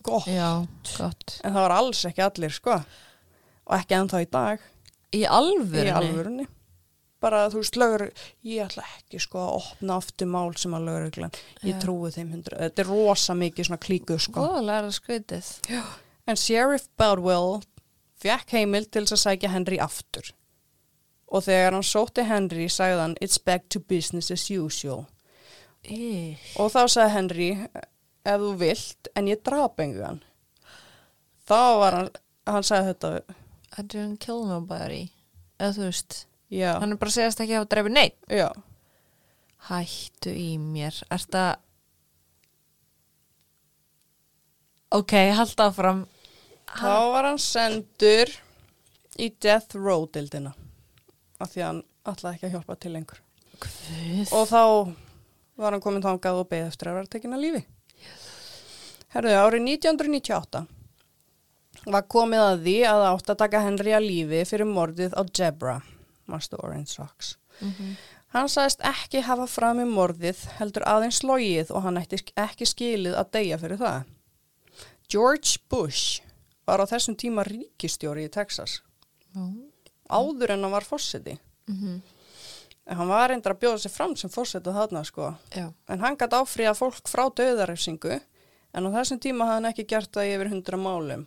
gott. Já, gott. En það var alls ekki allir, sko. Og ekki ennþá í dag. Í alvörunni? Í alvörunni. Bara, þú veist, lögur, ég ætla ekki, sko, að opna aftur mál sem að lögreglan. Ég Já. trúi þeim hundra. Þetta er rosa mikið svona klíku, sko. Skritið. En Sheriff Baldwell fekk heimil til þess að sækja Henry aftur. Og þegar hann sótti Henry, sagði hann, it's back to business as usual. Í. Og þá sagði Henry, ef þú vilt, en ég drap engan. Þá var hann, hann sagði þetta, I didn't kill nobody. Eða þú veist, já, hann er bara að ekki að hafa drefið neitt. já. Hættu í mér. Er það... Ok, halda áfram. Þá var hann sendur í Death Row-dildina af því að hann ætlaði ekki að hjálpa til lengur. Guð. Og þá var hann komin þangað og beðið eftir að vera tekin að lífi. Herðu, árið 1998 var komið að því að átt að taka Henry að lífi fyrir mordið á Jebra, Master Orange Rocks. Mhm. Hann sagðist ekki hafa fram í morðið, heldur aðeins logið og hann ætti ekki skilið að deyja fyrir það. George Bush var á þessum tíma ríkistjóri í Texas, Já. áður en hann var fórseti. Mhm. En hann var reyndar að bjóða sig fram sem fórseti þarna sko. Já. En hann gæti áfríða fólk frá döðarefsingu, en á þessum tíma hafði hann ekki gert það í yfir hundra málum.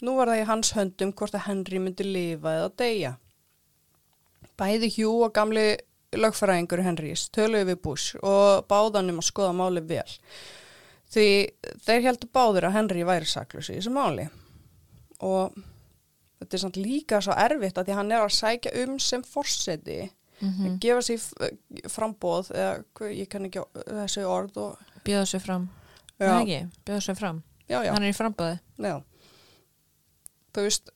Nú var það í hans höndum hvort að Henry myndi lifa eða deyja. Bæði Hugh og gamli lögfræðingur Henrys töluðu við Bush og báðanum að skoða máli vel. Því þeir heldur báður að Henry væri saklus í þessu máli. Og þetta er samt líka svo erfitt að því hann er að sækja um sem forseti, Mhm. að gefa sér frambóð, eða ég kann ekki á þessi orð og, Bjóða sér fram. Bjóða sér fram. já, já. Hann er í framböði. Já. Þú veist,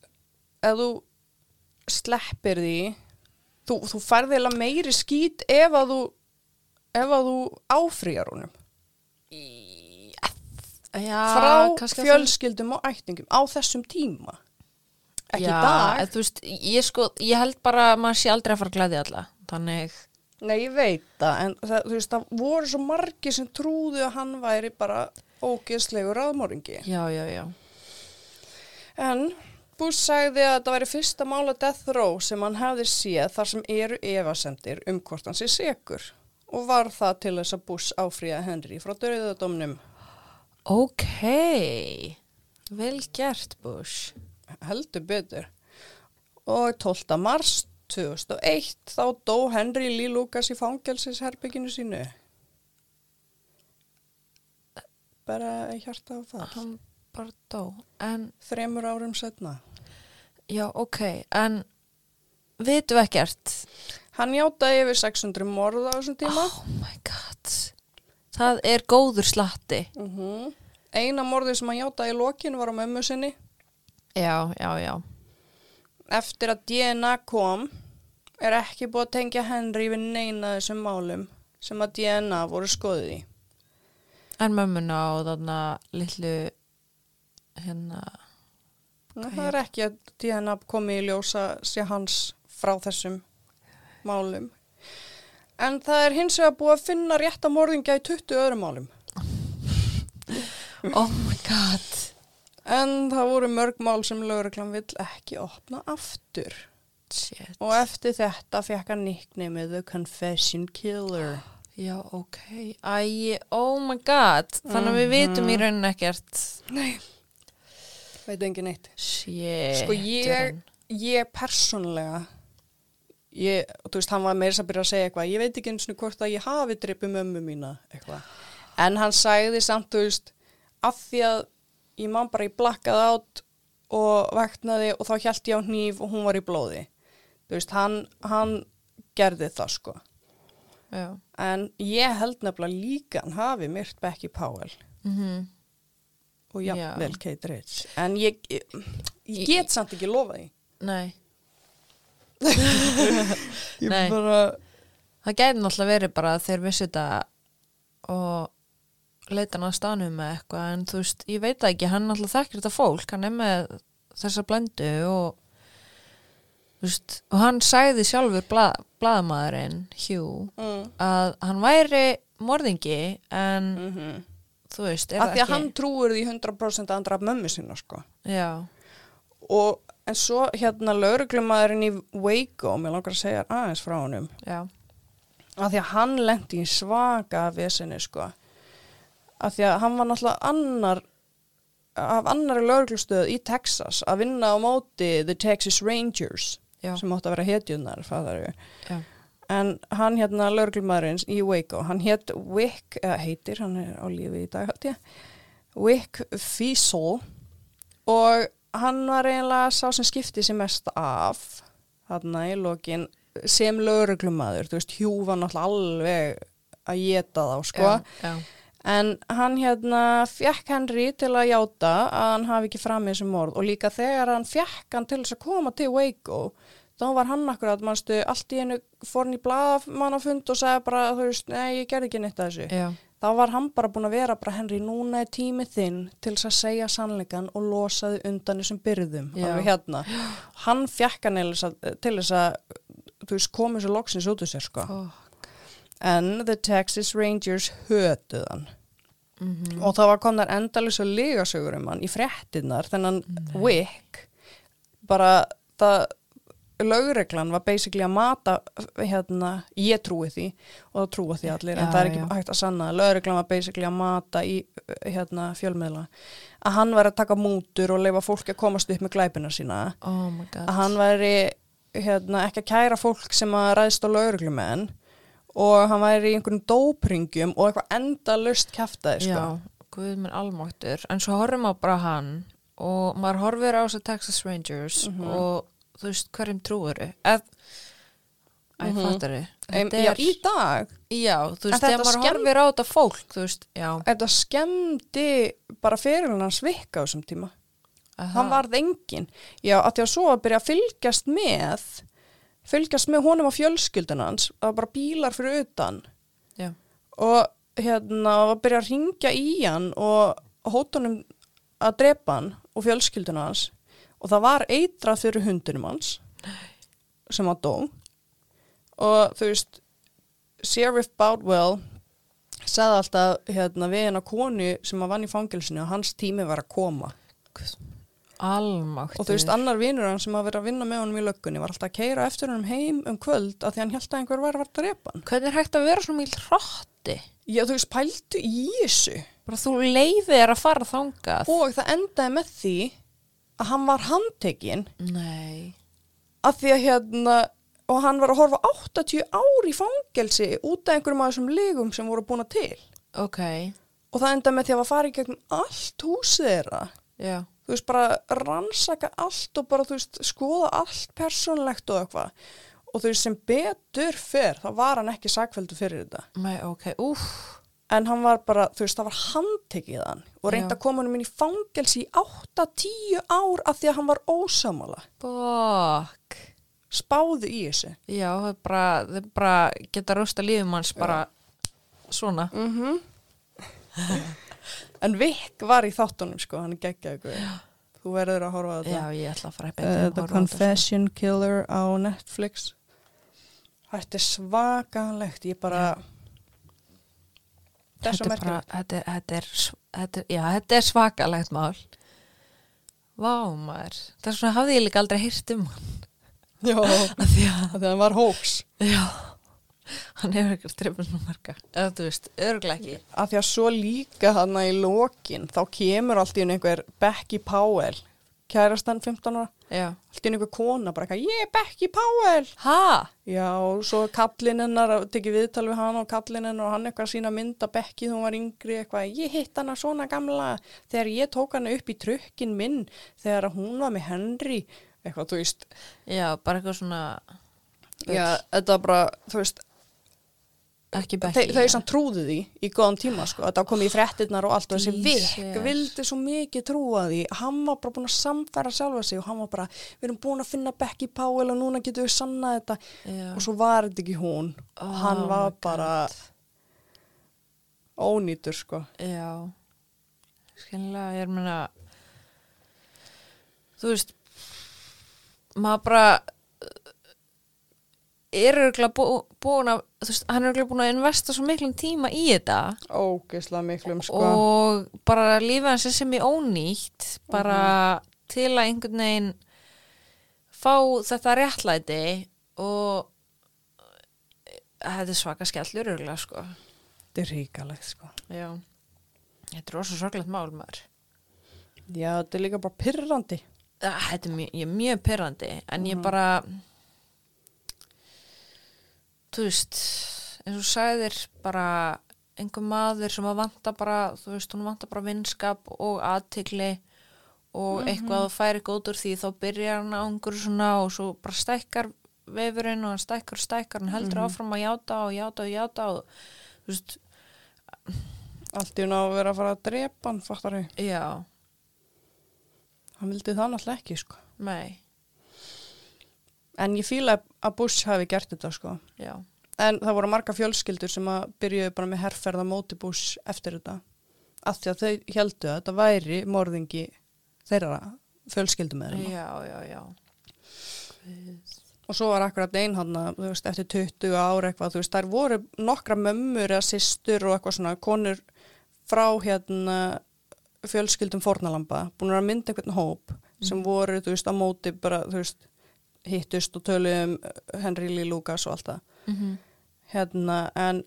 ef þú sleppir því, þú, þú færði meiri skít ef að þú, ef að þú áfrýjar honum. Já, Frá fjölskyldum og ættingum á þessum tíma. Ekki Já, dag. Þú veist, ég sko, ég held bara að maður sé aldrei að fara að glæði alla. Þannig, Nei, ég veit það, en það, þú veist, það voru svo margir sem trúðu að hann væri bara ógeðslegu ráðmóringi. já, já, já. En Bush sagði að þetta væri fyrsta mála Death Row sem hann hefði séð þar sem eru efasendir um hvort hann sé sekur og var það til þess að Bush áfríða Henry frá döðadómnum Ok, vel gert, Bush. heldur betur. Og 12. mars 2001 þá dó Henry Lee Lucas í fangelsisherbygginu sínu. Bara hjarta á það. Hann bara dó. En Þremur árum setna. Já, ok, en vitum ekkert Hann játaði yfir 600 morð á þessum tíma. Oh my god Það er góður slatti Mm Eina morðið sem hann játaði í lokinu var á mömmu sinni. Já, já, já Eftir að DNA kom er ekki búið að tengja Henry við neina þessum málum sem að DNA voru skoðið í. En mömmuna og þarna litlu hérna Nei, Það er ekki að DNA komi í ljósa sé hans frá þessum málum. En það er hins vegar búið að finna rétta morðingja í 20 öðrum málum. Oh my god En það voru mörg mál sem lögreglan vill ekki opna aftur. Shit Og eftir þetta fekk hann nicknameið The Confession Killer. Já, ok Æ, oh my god Þannig að við vitum í rauninni ekkert Nei. Veit engin neitt. Shit Sko ég, ég persónlega, ég, þú veist, hann var meira að byrja að segja eitthvað, ég veit ekki eins og hvort að ég hafi dreipið mömmu mína eitthvað. En hann sagði samt, þú veist, af því að ég man bara ég blakkaði átt og vaknaði og þá hjælt ég á hníf og hún var í blóði. Þú veist, hann, hann gerði það sko. Já En ég held nefnilega líka hann hafi myrt Becky Powell mm og Já. jafnvel Kate Ritz. En ég, ég, ég get samt ekki lofa því. Nei Ég Nei. bara... Það gæti náttúrulega verið bara að þeir vissi þetta og leita hann að staðnum með eitthvað en þú veist, ég veit ekki, hann náttúrulega þekkir þetta fólk, hann er með þessa blöndu og þú veist, og hann sagði sjálfur blað, blaðamaðurinn, Hugh Mm. að hann væri morðingi en Mm þú veist, er það því að ekki hann trúir því 100% að hann draf mömmu sinna sko. Já, Og en svo hérna lauruglumadurinn í Waco, mér langar að segja aðeins frá honum, já, af því að hann lendi í svaka vesinni sko. Af því að hann var náttúrulega annar af annari lauruglustöð í Texas að vinna á móti The Texas Rangers já, sem átti að vera hetjunar, faðar við. já. En hann hérna lauruglumadurinn í Waco, hann hétt Wick, eða heitir, hann er á lífi í dag held ég, Wick Fiesel og hann var eiginlega sá sem skipti sér mest af þarna í lokin sem lauruglumadur, þú veist, Hjú var náttúrulega alveg að geta þá, sko. já, já. En hann hérna fekk Henry til að játa að hann hafi ekki fram í þessu morð og líka þegar hann fekk hann til þess að koma til Waco þá var hann akkurat, mannstu, allt í einu fór hann í blaðmannafund og sagði bara, þú veist, nei, ég gerði ekki neitt að þessu. já. Þá var hann bara búin að vera bara, Henry, núna er tímið þinn til þess að segja sannleikan og losaði undan þessum byrðum, hérna. Hann fekk hann til þess að, komið svo loksins út úr sér, sko. En The Texas Rangers hötuð hann Mhm. og það var komnar endalins og ligasögur um hann í fréttinnar þennan Wick bara það lögreglan var basically að mata hérna, ég trúi því og það trúi því allir en Já, það er ekki já. hægt að sanna lögreglan var basically að mata í hérna, fjölmiðla að hann væri að taka mútur og leifa fólki að komast upp með glæpina sína Oh að hann væri hérna, ekki að kæra fólk sem að ræðst á lögreglumenn og hann væri í einhverjum dópringjum og eitthvað enda löst kæftæði sko. Já, guð minn almáttur en svo horfum maður bara á hann og maður horfir á þess Texas Rangers Mhm. og þú veist hverjum trúur ef Æ, Mhm. fattar þið já, í dag? Já, þú veist, þegar maður skemm- horfir á þetta fólk þú veist, já. Þetta skemmdi bara fyrir hans vikka á þessum tíma. Aha. hann varð engin já, að því að svo að byrja að fylgjast með fylgjast með honum og fjölskyldun hans það var bara bílar fyrir utan. Já, og hérna að byrja að ringja í hann og hóta honum að drepa hann og fjölskyldun hans og það var eitrað fyrir hundunum hans sem að dó. Og þú veist Sheriff Boutwell sagði alltaf hérna, við hennar konu sem að vann í fangilsinu og hans tími var að koma. Almáttur og þú veist annar vinur hann sem að vera að vinna með honum í löggunni var alltaf að keira eftir honum heim um kvöld af því hann held að einhver var að vera að drepa hann. Hvernig er hægt að vera svona mjög hrotti? Já þú veist pæltu í þessu. Bara þú leifir þér að fara þangað. Og það endaði með því að hann var handtekinn. Nei. Af því að hérna og hann var að horfa 80 ár í fangelsi út af einhverjum af þessum legum sem voru búin til. Ok, og það endaði með því að var farið gegnum allt húsið þeirra. Já, þú veist, bara rannsaka allt og bara, þú veist, skoða allt persónlegt og eitthvað. Og þú veist, sem betur fyrr, þá var hann ekki sakveldu fyrir þetta. Nei, ok, úff en hann var bara, þú veist, það var handtekið hann og reyndi Já. að koma hann inn í fangelsi í 8-10 ár af því að hann var ósamala Bokk spáðu í þessu. Já, er bara, er bara geta rústa lífum hans bara svona. Mm en Vic var í þáttunum sko, hann er geggjað ykkur þú verður að horfa á þetta. Já, ég ætla að fara að uh, beita The Confession Killer á Netflix. Þetta er svakalegt ég bara Þetta er bara, merkilegt. þetta er, svakalegt mál. Vá, maður. Það er svona hafði ég líka aldrei heyrt um hann. Já, að, hann var hóks. Já. Hann hefur ekkert trefnum svona marga. Eða þú veist, örgulega ekki. Af því að svo líka hann í lokin þá kemur allt í einu einhver Becky Powell kærastan 15 ára. Já. Allt í einu einhver kona bara eitthvað, ég er Becky Powell. Ha? Já, og svo kallinn hennar, tekið viðtal við hann og kallinn hennar og hann eitthvað sína mynda Becky hún var yngri eitthvað, ég hitt hana svona gamla. Þegar ég tók hana upp í trukkin minn þegar hún var með Henry eitthvað, þú veist. Já, bara eitthvað svona Já, þetta var bara, þú veist Ekki þau, sem trúðu því í góðan tíma sko, þetta kom í fréttinnar og allt og þessi. Vik vildi svo mikið trúa því hann var bara búin að samfæra sjálfa sig og hann var bara, við erum búin að finna Becky Powell og núna getum við sannað þetta Já. og svo var þetta ekki hún Oh hann var bara God. ónýtur sko Já skilnilega, ég er meina þú veist maður bara er örgulega bú, búin að veist, hann er búin að investa svo miklum tíma í þetta. Ógeðslega miklum sko. Og bara lífið hans er sem ég ónýtt bara til að einhvern veginn fá þetta réttlæti og þetta er svaka skellur örgulega sko. Þetta er ríkalegt sko. Já, þetta er rosa sorglegt mál maður. já, þetta er líka bara pyrrandi Það, þetta er mjög, mjög pyrrandi, en ég bara, þú veist, eins og sagðir bara einhver maður sem að vanta bara, þú veist, hún vanta bara vinskap og aðtikli og eitthvað að færi góð úr því þá byrjar hann á einhverju svona og svo bara stækkar vefurinn og hann stækkar og stækkar, hann heldur áfram að játa og játa og játa og, þú veist, allt í hún á að vera að fara að drepa hann fattar þau, já, hann vildi það náttúrulega ekki sko. Nei, en ég fíla að Bush hafi gert þetta sko. Já, en það voru marga fjölskyldur sem að byrjuðu bara með herrferð á móti Bush eftir þetta. Af því að þau heldu að þetta væri morðingi þeirra fjölskyldum með þeirra já, já, já. og svo var akkurat ein hann þú veist, eftir 20 ára eitthvað, veist, þær voru nokkra mömmur eða systur og eitthvað svona konur frá hérna fjölskyldum fórnalamba, búin að mynda einhvern hóp sem voru, þú veist, á móti bara, þú veist, hittust og töluðum Henry Lee Lucas og allt það Mm -hmm. hérna, en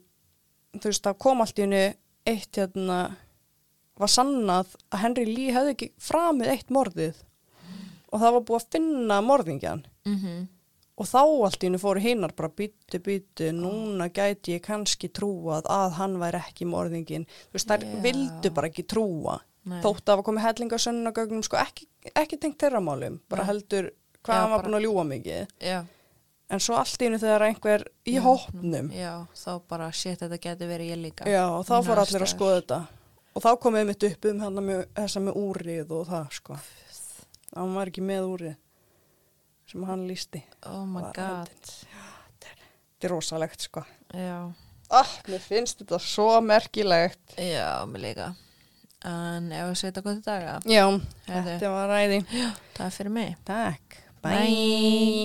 þú veist, það kom allt í henni eitt hérna var sannað að Henry Lee hefði ekki framið eitt morðið og það var búið að finna morðingjan Mm og þá allt í henni fóru hinnar bara byttu, byttu, núna gæti ég kannski trúað að hann væri ekki morðingin þú veist, þær Já. vildu bara ekki trúa Nei. þótt að það var komið hellinga sönnagögnum sko ekki, ekki tengt þeirra málum bara Nei. heldur hvað Já, hann var búin að ljúa mikið. Já, en svo allt í henni þegar einhver í Já, hópnum já, þá bara shit, þetta getur verið ég líka. Já, og þá fór allir að skoða þetta. Og þá komið mitt upp um með, þessa með úrið og það sko. Hann var ekki með úrið sem hann lísti Oh my Var god. þetta er rosalegt sko. Já, ah, mér finnst þetta svo merkilegt. Já, mér líka. En ef við setja í daga, Já, Heyrðu. þetta var ræði það er fyrir mig. Takk, Bye. bye.